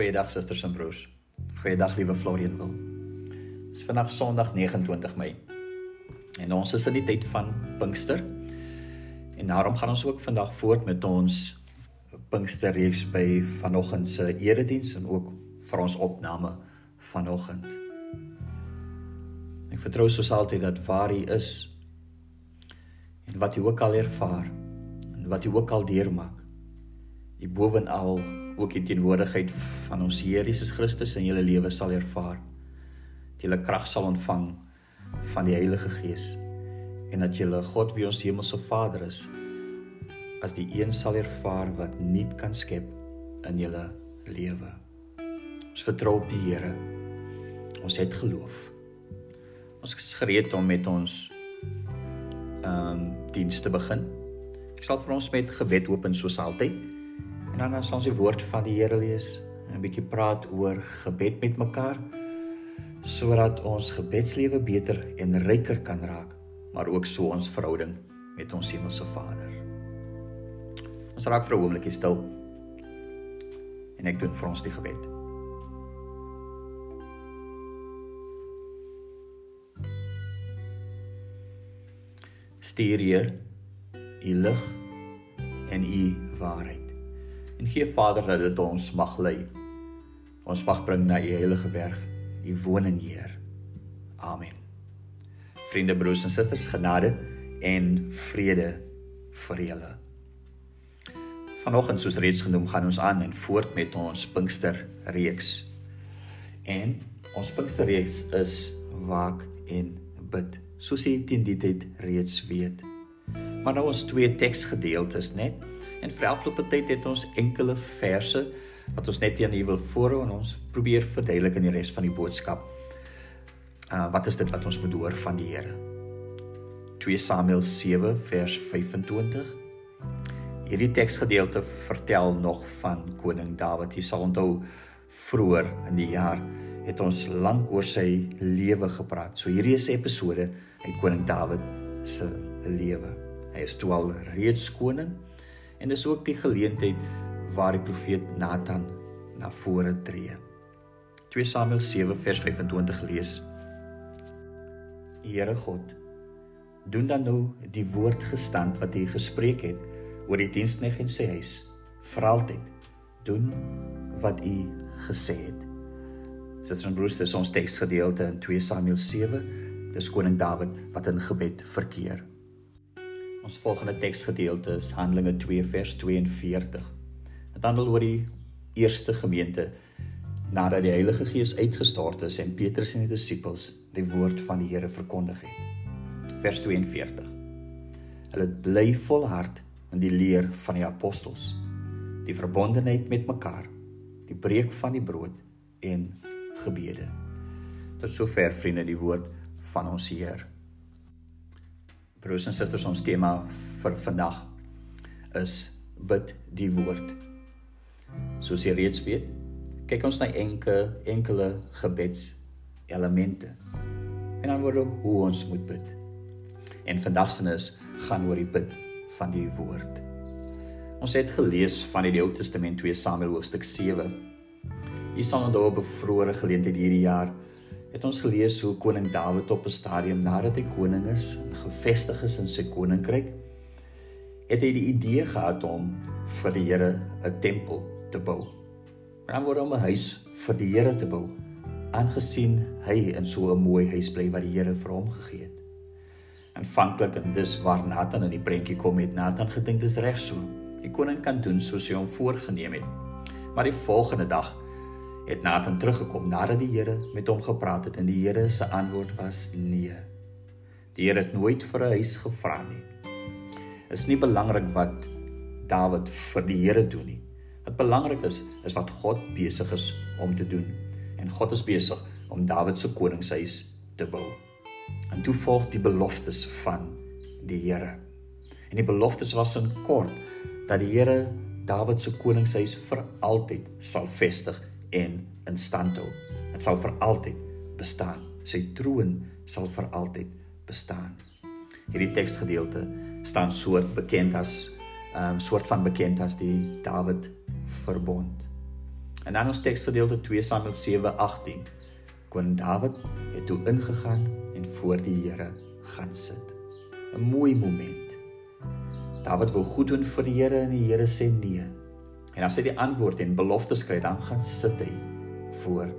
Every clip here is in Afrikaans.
Goeiedag susters en broers. Goeiedag liewe Florian wil. Dis vandag Sondag 29 Mei. En ons is in die tyd van Pinkster. En daarom gaan ons ook vandag voort met ons Pinksterreeks by vanoggend se erediens en ook vir ons opname vanoggend. Ek vertrou soos altyd dat waar jy is en wat jy ook al ervaar en wat jy ook al deurmaak, jy bovenal ook die teenwoordigheid van ons Here Jesus Christus in julle lewe sal ervaar. Dat julle krag sal ontvang van die Heilige Gees en dat julle God wie ons hemelse Vader is as die een sal ervaar wat nie kan skep in julle lewe. Ons vertrou op die Here. Ons het geloof. Ons is gereed om met ons ehm um, diens te begin. Ek sal vir ons met gebed open soos altyd. En dan as ons die woord van die Here lees, 'n bietjie praat oor gebed met mekaar sodat ons gebedslewe beter en ryker kan raak, maar ook so ons verhouding met ons hemelse Vader. Ons raak vir 'n oombliekie stil. En ek doen vir ons die gebed. Stuur hier u lig en u waarheid en gee Vader dat dit ons mag lei. Ons mag bring na U heilige berg, U woning Heer. Amen. Vriende, broers en susters, genade en vrede vir julle. Vanoggend soos reeds genoem, gaan ons aan en voort met ons Pinkster reeks. En ons Pinkster reeks is waak en bid. Soos jy teen die tyd reeds weet. Maar nou ons twee teksgedeeltes net En vir afgelope tyd het ons enkele verse wat ons net aan u wil voorhou en ons probeer verduidelik in die res van die boodskap. Uh wat is dit wat ons moet hoor van die Here? 2 Samuel 7 vers 25. Hierdie teksgedeelte vertel nog van koning Dawid. Jy sal onthou vroeër in die jaar het ons lank oor sy lewe gepraat. So hierdie is 'n episode uit koning Dawid se lewe. Hy is toe al reeds koning En dis ook die geleentheid waar die profeet Nathan na vore tree. 2 Samuel 7 vers 25 lees: Here God, doen dan nou die woord gestand wat U gespreek het oor die diensknegt en sy huis vir altyd. Doen wat U gesê het. Siters en broers, dis ons teksgedeelte in 2 Samuel 7. Dis koning Dawid wat in gebed verkeer. Ons volgende teksgedeelte is Handelinge 2 vers 42. Dit handel oor die eerste gemeente nadat die Heilige Gees uitgestort is en Petrus en die disippels die woord van die Here verkondig het. Vers 42. Hulle bly volhard in die leer van die apostels, die verbondenheid met mekaar, die breek van die brood en gebede. Tot sover vriende die woord van ons Here. Broers en susters, ons tema vir vandag is bid die woord. Soos jy reeds weet, kyk ons na enkele enkele gebeds elemente. En dan word hoe ons moet bid. En vandag se is gaan oor die bid van die woord. Ons het gelees van die Ou Testament 2 Samuel hoofstuk 7. Hier onthou op 'n vroeëre geleentheid hierdie jaar het ons gelees hoe koning Dawid op 'n stadium nadat hy koning is en gevestig is in sy koninkryk, het hy die idee gehad om vir die Here 'n tempel te bou. Maar word hom 'n huis vir die Here te bou, aangesien hy in so 'n mooi huis bly wat die Here vir hom gegee het. Aanvanklik en dis waar Nathan in die prentjie kom het, Nathan gedink dis reg so. Die koning kan doen soos hy hom voorgenem het. Maar die volgende dag het Nathan teruggekom nadat die Here met hom gepraat het en die Here se antwoord was nee. Die Here het nooit vir 'n huis gevra nie. Is nie belangrik wat Dawid vir die Here doen nie. Wat belangrik is, is wat God besig is om te doen. En God is besig om Dawid se koningshuis te bou. En toe volg die beloftes van die Here. En die beloftes was in kort dat die Here Dawid se koningshuis vir altyd sal vestig en in stand hou. Dit sal vir altyd bestaan. Sy troon sal vir altyd bestaan. Hierdie teksgedeelte staan soort bekend as 'n um, ehm, soort van bekend as die Dawid verbond. En dan ons teksgedeelte 2 Samuel 7:18. Koning Dawid het toe ingegaan en voor die Here gaan sit. 'n Mooi moment. Dawid wou goed doen vir die Here en die Here sê nee. En as hy die antwoord en beloftes kry, dan gaan sit hy voor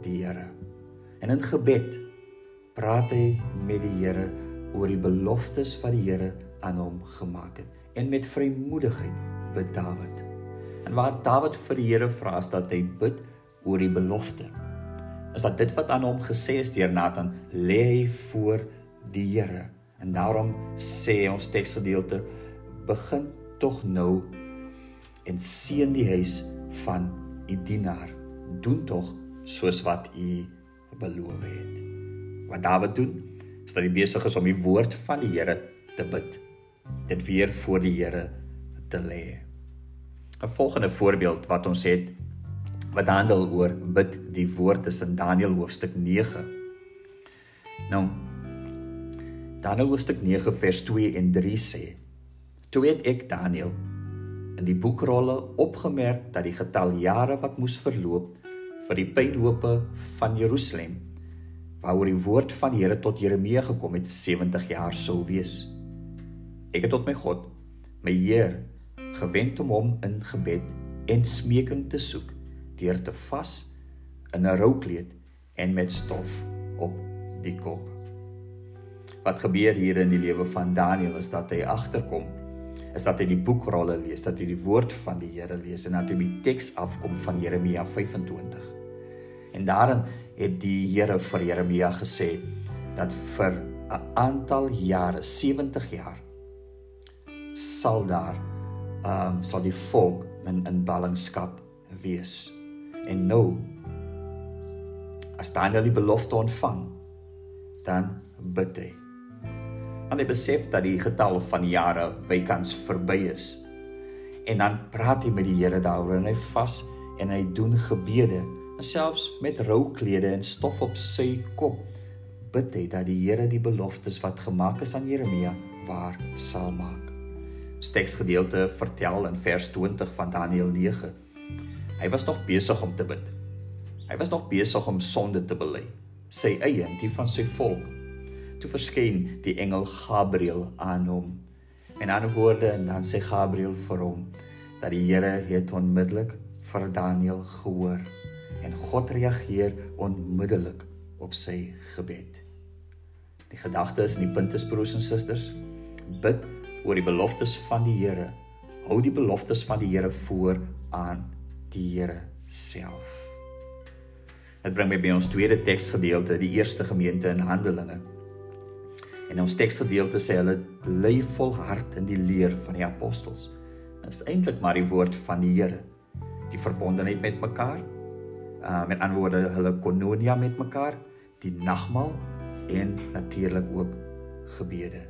die Here. En in gebed praat hy met die Here oor die beloftes wat die Here aan hom gemaak het. En met vrymoedigheid bid Dawid. En wat Dawid vir die Here vra is dat hy bid oor die belofte. Is dat dit wat aan hom gesê is deur Nathan lê hy voor die Here. En daarom sê ons teksgedeelte begin tog nou en seën die huis van u dienaar. Doen tog soos wat u beloof het. Wat Dawid doen, is dat hy besig is om die woord van die Here te bid. Dit weer voor die Here te lê. 'n Volgende voorbeeld wat ons het wat handel oor bid die woord is in Daniël hoofstuk 9. Nou Daniël hoofstuk 9 vers 2 en 3 sê: Toe het ek Daniël in die boekrolle opgemerk dat die getal jare wat moes verloop vir die pynhope van Jerusalem waaroor die woord van die Here tot Jeremia gekom het 70 jaar sou wees. Ek het tot my God, my Heer, gewend om hom in gebed en smeking te soek deur te vas in 'n roukleed en met stof op die kop. Wat gebeur hier in die lewe van Daniël is dat hy agterkom is dat hy die boekrolle lees, dat hy die woord van die Here lees en dat hy die teks afkom van Jeremia 25. En daarin het die Here vir Jeremia gesê dat vir 'n aantal jare, 70 jaar, sal daar ehm um, sal die volk in in ballingskap wees. En nou as Daniel die belofte ontvang, dan bid hy. Want hy besef dat die getal van jare bykans verby is. En dan praat hy met die Here daaroor en hy vas en hy doen gebede selfs met rou klede en stof op sy kop bid hy dat die Here die beloftes wat gemaak is aan Jeremia waar sal maak. Teksgedeelte vertel in vers 20 van Daniël 9. Hy was nog besig om te bid. Hy was nog besig om sonde te bely, sy eie en die van sy volk. Toe verskyn die engel Gabriël aan hom. En aan woorde en dan sê Gabriël vir hom dat die Here het onmiddellik vir Daniël gehoor en God reageer onmiddellik op sy gebed. Die gedagte is in die punte broers en susters, bid oor die beloftes van die Here. Hou die beloftes van die Here voor aan die Here self. Dit bring my by ons tweede teksgedeelte, die eerste gemeente in Handelinge. En ons teksgedeelte sê hulle bly volhard in die leer van die apostels. Dit is eintlik maar die woord van die Here. Die verbondenheid met mekaar, uh met ander woorde hulle kononia met mekaar, die nagmaal en natuurlik ook gebede.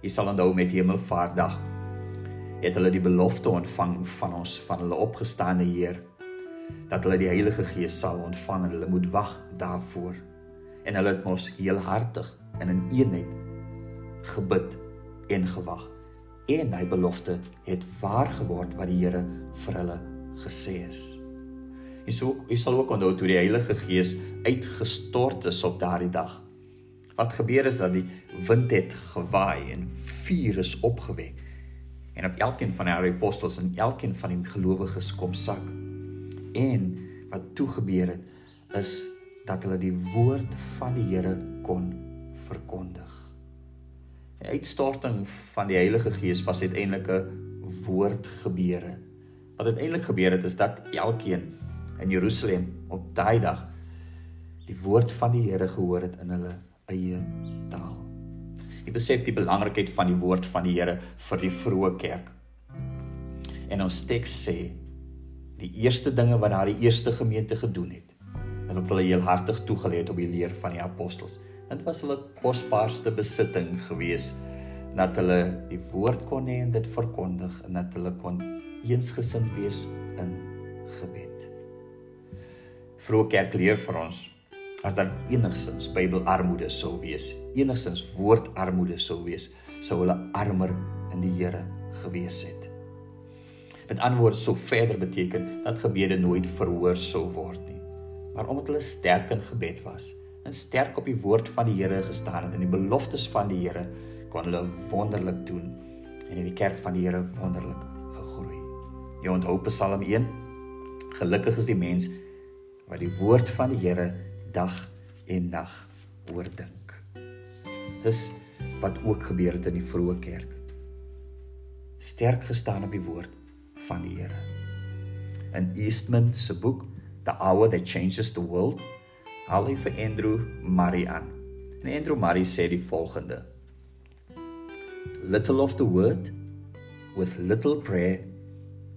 Jy sal onthou met Hemelvaartdag het hulle die belofte ontvang van ons van hulle opgestaane Heer dat hulle die Heilige Gees sal ontvang en hulle moet wag daarvoor. En hulle het mos heelhartig en in eenheid gebid en gewag. En hy belofte het waar geword wat die Here vir hulle gesê het. En so jy sal ook onthou toe die Heilige Gees uitgestort is op daardie dag. Wat gebeur is dat die wind het gewaai en vuur is opgewek. En op elkeen van die apostels en elkeen van die gelowiges kom sak. En wat toe gebeur het is dat hulle die woord van die Here kon verkondig. Die uitstorting van die Heilige Gees was uiteindelik 'n woord gebeure. Wat uiteindelik gebeur het is dat elkeen in Jerusalem op daai dag die woord van die Here gehoor het in hulle eie taal. Jy besef die belangrikheid van die woord van die Here vir die vroeë kerk. En ons teks sê die eerste dinge wat daai eerste gemeente gedoen het, is dat hulle heel hartig toegelaat op die leer van die apostels. Dit was hulle kosbaarste besitting gewees dat hulle die woord kon hê en dit verkondig en dat hulle kon eensgesind wees in gebed vroeë kerk leer vir ons as dan enigsins Bybelarmoede sou wees, enigsins woordarmoede sou wees, sou hulle armer in die Here gewees het. Met ander woorde sou verder beteken dat gebede nooit verhoor sou word nie. Maar omdat hulle sterk in gebed was en sterk op die woord van die Here gestaan het en die beloftes van die Here kon hulle wonderlik doen en in die kerk van die Here wonderlik gegroei. Jy onthou Psalm 1? Gelukkig is die mens wat die woord van die Here dag en nag oordink. Dis wat ook gebeur het in die vroeë kerk. Sterk gestaan op die woord van die Here. In Eastman se boek The Hour That Changes the World, haal hy vir Andrew Murray aan. En Andrew Murray sê die volgende: Little of the word with little prayer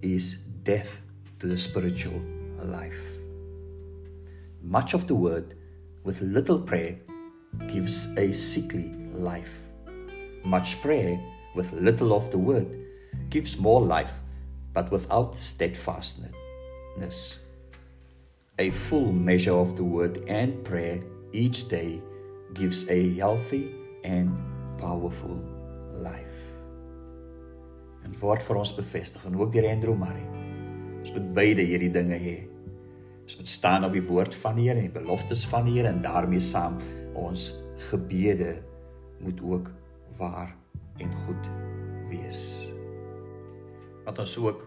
is death to the spiritual life. Much of the word with little prayer gives a sickly life. Much prayer with little of the word gives more life, but without steadfastness. A full measure of the word and prayer each day gives a healthy and powerful life. En word vir ons bevestig en ook deur Andrew Murray. Ons moet beide hierdie dinge hê. Ons moet staan op die woord van die Here en die beloftes van die Here en daarmee saam ons gebede moet ook waar en goed wees. Wat ons ook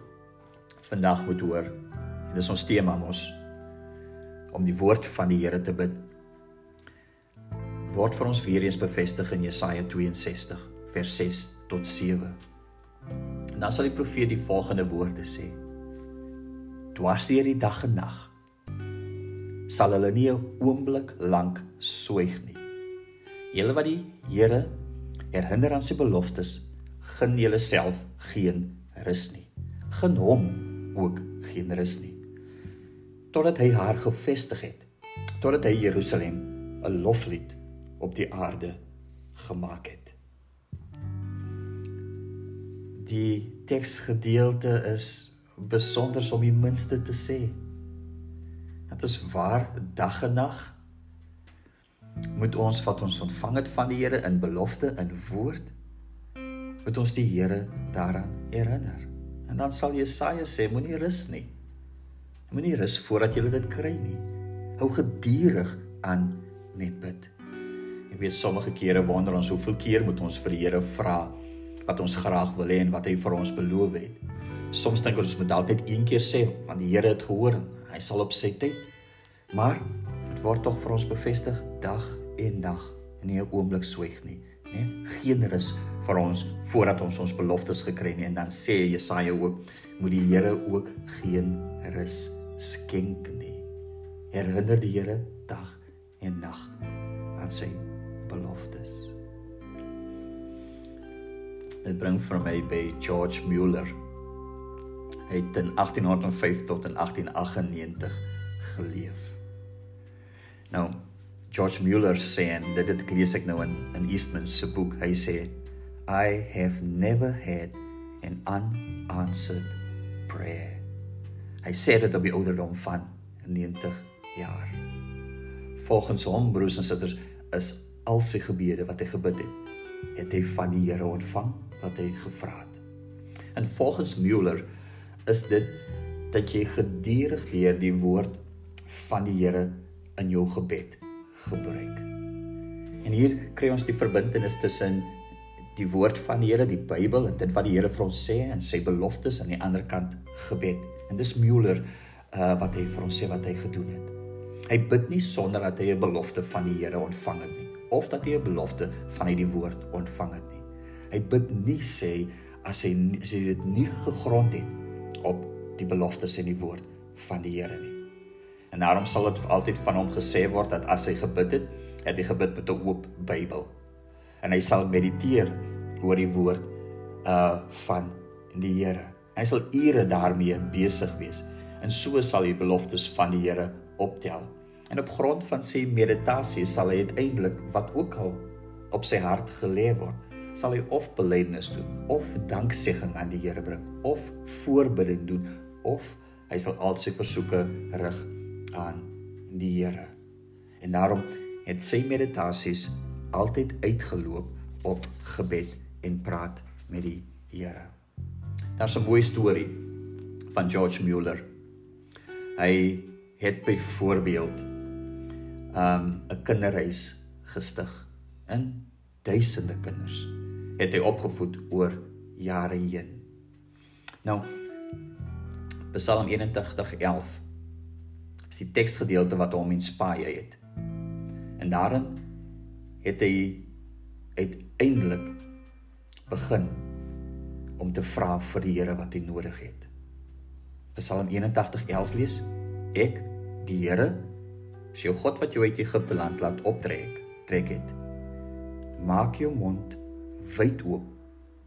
vandag moet hoor en dis ons tema mos om die woord van die Here te bid. Word vir ons weer eens bevestig in Jesaja 62 vers 6 tot 7. En dan sal die profeet die volgende woorde sê: Dwars deur die dag en nag sal hulle nie 'n oomblik lank swyg nie. Julle wat die Here herinner aan sy beloftes, gun julle self geen rus nie. Gun hom ook geen rus nie. Totdat hy haar gevestig het, totdat hy Jerusalem 'n loflied op die aarde gemaak het. Die teksgedeelte is besonder om die minste te sê. Dit is waar dag en nag moet ons wat ons ontvang het van die Here in belofte in woord moet ons die Here daaraan herinner. En dan sal Jesaja sê moenie rus nie. Moenie rus voordat jy dit kry nie. Hou gedurig aan met bid. Ek weet sommige kere wonder ons hoeveel keer moet ons vir die Here vra wat ons graag wil hê en wat hy vir ons beloof het. Soms dink ons moet dalk net een keer sê want die Here het gehoor Hy sal op sy tyd. Maar dit word tog vir ons bevestig dag en dag en nie 'n oomblik swyg nie, né? Geen rus vir ons voordat ons ons beloftes gekry het nie en dan sê Jesaja ook moet die Here ook geen rus skenk nie. Herinner die Here dag en nag aan sy beloftes. Dit bring vir my by George Mueller het in 1805 tot in 1898 geleef. Nou George Mueller sê en dit het lees ek nou in in Eastman se boek. Hy sê I have never had an unanswered prayer. Hy sê dit op die ouderdom van 90 jaar. Volgens hom broers en susters is al sy gebede wat hy gebid het, het hy van die Here ontvang wat hy gevra het. En volgens Mueller is dit dat jy gedurig deur die woord van die Here in jou gebed gebruik. En hier kry ons die verbintenis tussen die woord van die Here, die Bybel en dit wat die Here vir ons sê en sy beloftes aan die ander kant gebed. En dis Mueller uh wat hy vir ons sê wat hy gedoen het. Hy bid nie sonder dat hy 'n belofte van die Here ontvang het nie of dat hy 'n belofte van uit die woord ontvang het nie. Hy bid nie sê as hy as hy dit nie gegrond het op die beloftes in die woord van die Here nie. En daarom sal dit altyd van hom gesê word dat as hy gebid het, het hy gebid met 'n oop Bybel. En hy sal mediteer oor die woord uh van die Here. Hy sal ure daarmee besig wees. En so sal hy beloftes van die Here optel. En op grond van sy meditasie sal hy uiteindelik wat ook al op sy hart gelê word, sal hy of belydenis doen of danksegging aan die Here bring of voorbidding doen of hy sal al sy versoeke rig aan die Here. En daarom het sy meditasies altyd uitgeloop op gebed en praat met die Here. Daar's 'n mooi storie van George Mueller. Hy het byvoorbeeld um 'n kinderhuis gestig in duisende kinders het hy opgevoed oor jare heen. Nou Psalm 81:11 is die teksgedeelte wat hom inspireer het. En daarin het hy uiteindelik begin om te vra vir die Here wat hy nodig het. Psalm 81:11 lees: Ek, die Here, is jou God wat jou uit Egipte land laat optrek, trek het. Maak jou mond wyd oop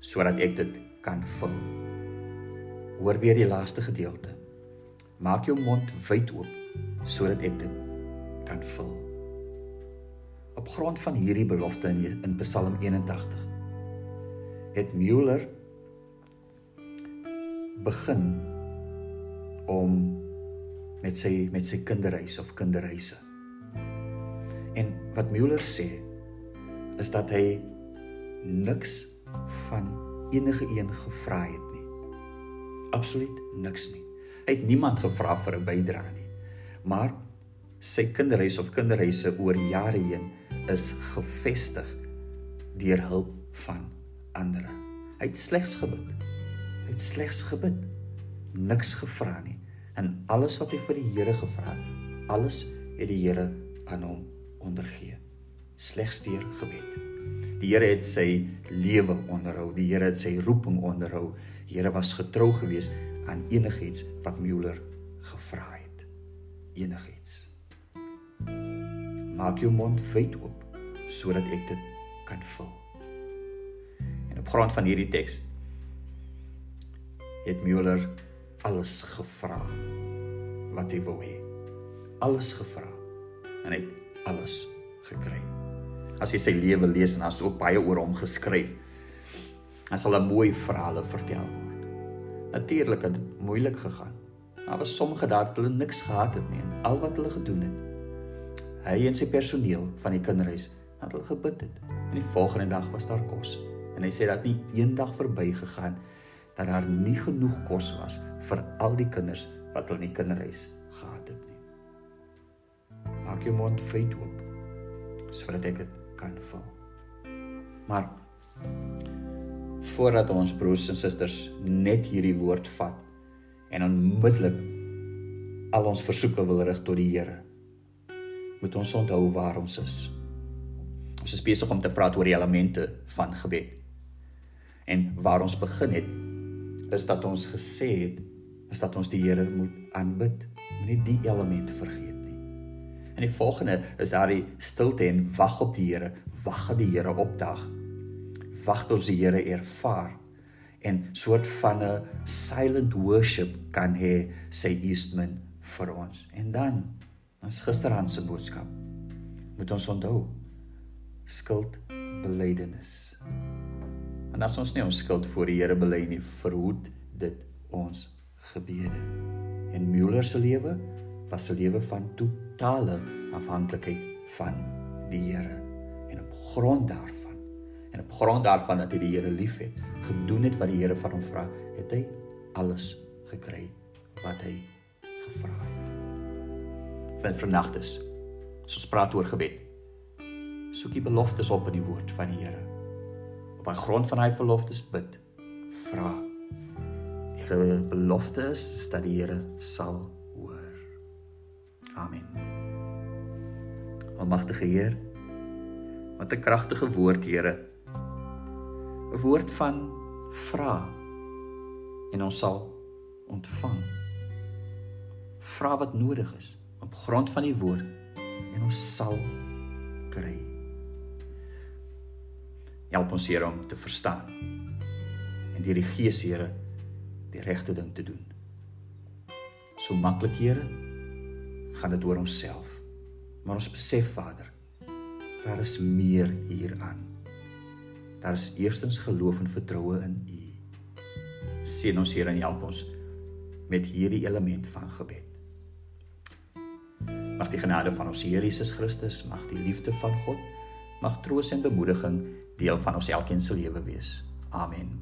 sodat ek dit kan vul. Hoor weer die laaste gedeelte. Maak jou mond wyd oop sodat ek dit kan vul. Op grond van hierdie belofte in in Psalm 81 het Müller begin om met sy met sy kinderhuis of kinderhuise. En wat Müller sê is dat hy niks van enige een gevra het nie. Absoluut niks nie. Hy het niemand gevra vir 'n bydrae nie. Maar sy kinderhuis of kinderhuise oor jare heen is gefestig deur hulp van ander. Hy het slegs gebid. Het slegs gebid. Niks gevra nie. En alles wat hy vir die Here gevra het, alles het die Here aan hom ondergee. Slegs deur gebed. Die Here het sy lewe onderhou. Die Here het sy roeping onderhou. Die Here was getrou geweest aan enigiets wat Müller gevra het. Enigiets. Maak jou mond wyd oop sodat ek dit kan vul op grond van hierdie teks het Müller alles gevra wat hy wou hê. Alles gevra en hy het alles gekry. As jy sy lewe lees en as ook baie oor hom geskryf, dan sal 'n mooi verhale vertel word. Natuurlik het dit moeilik gegaan. Daar was sommige daar wat hulle niks gehad het nie en al wat hulle gedoen het. Hy en sy personeel van die kinderhuis het hulle gebid het. En die volgende dag was daar kos en hy sê dat nie eendag verbygegaan dat daar nie genoeg kos was vir al die kinders wat hulle in die kinderhuis gehad het nie. Maak jou mond wyd oop sodat ek dit kan vul. Maar voordat ons broers en susters net hierdie woord vat en onmiddellik al ons versoeke wil rig tot die Here, moet ons onthou waar ons is. Ons is besig om te praat oor die elemente van gebed. En waar ons begin het is dat ons gesê het is dat ons die Here moet aanbid. Moenie die elemente vergeet nie. En die volgende is daardie stilte en wag op die Here, wag dat die Here opdag. Wag tot ons die Here ervaar en soort van 'n silent worship kan hê sê Eastman vir ons. En dan ons gisteraand se boodskap moet ons onthou skuld belydenis. En as ons nie ons skuld voor die Here bely nie, verhoed dit ons gebede. En Müller se lewe was 'n lewe van totale afhanklikheid van die Here. En op grond daarvan en op grond daarvan dat hy die Here liefhet, gedoen het wat die Here van hom vra, het hy alles gekry wat hy gevra het. Van vernagtes. As ons praat oor gebed, soek die beloftes op in die woord van die Here op aan grond van hy beloftes bid vra die belofte is dat die Here sal hoor. Amen. Almagtige Heer wat 'n kragtige woord Here. 'n woord van vra en ons sal ontvang. Vra wat nodig is op grond van die woord en ons sal kry help ons Here om te verstaan en deur die Gees Here die regte ding te doen. So maklik Here gaan dit oor onsself. Maar ons besef Vader, daar is meer hieraan. Daar is eerstens geloof en vertroue in U. Seën ons Here en help ons met hierdie element van gebed. Mag die genade van ons Here Jesus Christus, mag die liefde van God, mag troos en bemoediging deel van ons elkeen se lewe wees. Amen.